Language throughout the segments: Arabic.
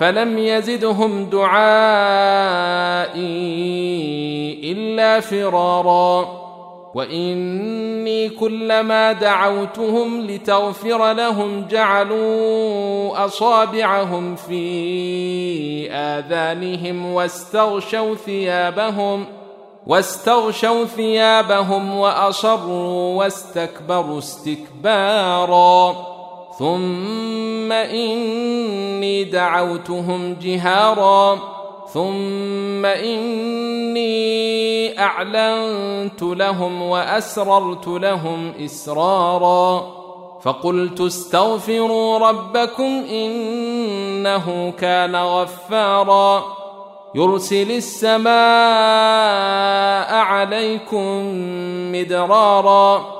فلم يزدهم دعائي إلا فرارا. وإني كلما دعوتهم لتغفر لهم جعلوا أصابعهم في آذانهم واستغشوا ثيابهم واستغشوا ثيابهم وأصروا واستكبروا استكبارا. ثم اني دعوتهم جهارا ثم اني اعلنت لهم واسررت لهم اسرارا فقلت استغفروا ربكم انه كان غفارا يرسل السماء عليكم مدرارا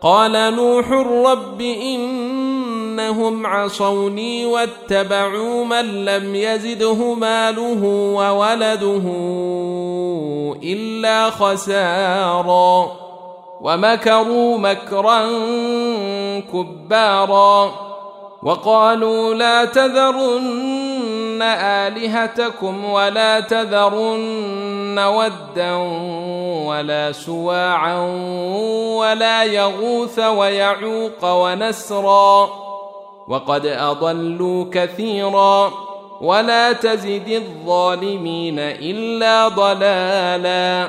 قال نوح رب إنهم عصوني واتبعوا من لم يزده ماله وولده إلا خسارا ومكروا مكرا كبارا وقالوا لا تذرن آلهتكم ولا تذرن ودا ولا سواعا ولا يغوث ويعوق ونسرا وقد اضلوا كثيرا ولا تزد الظالمين الا ضلالا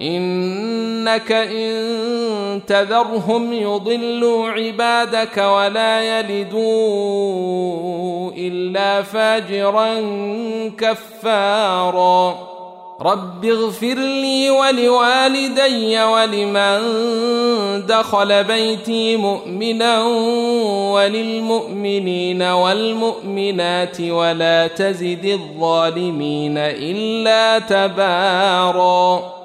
إنك إن تذرهم يضلوا عبادك ولا يلدوا إلا فاجرا كفارا. رب اغفر لي ولوالدي ولمن دخل بيتي مؤمنا وللمؤمنين والمؤمنات ولا تزد الظالمين إلا تبارا.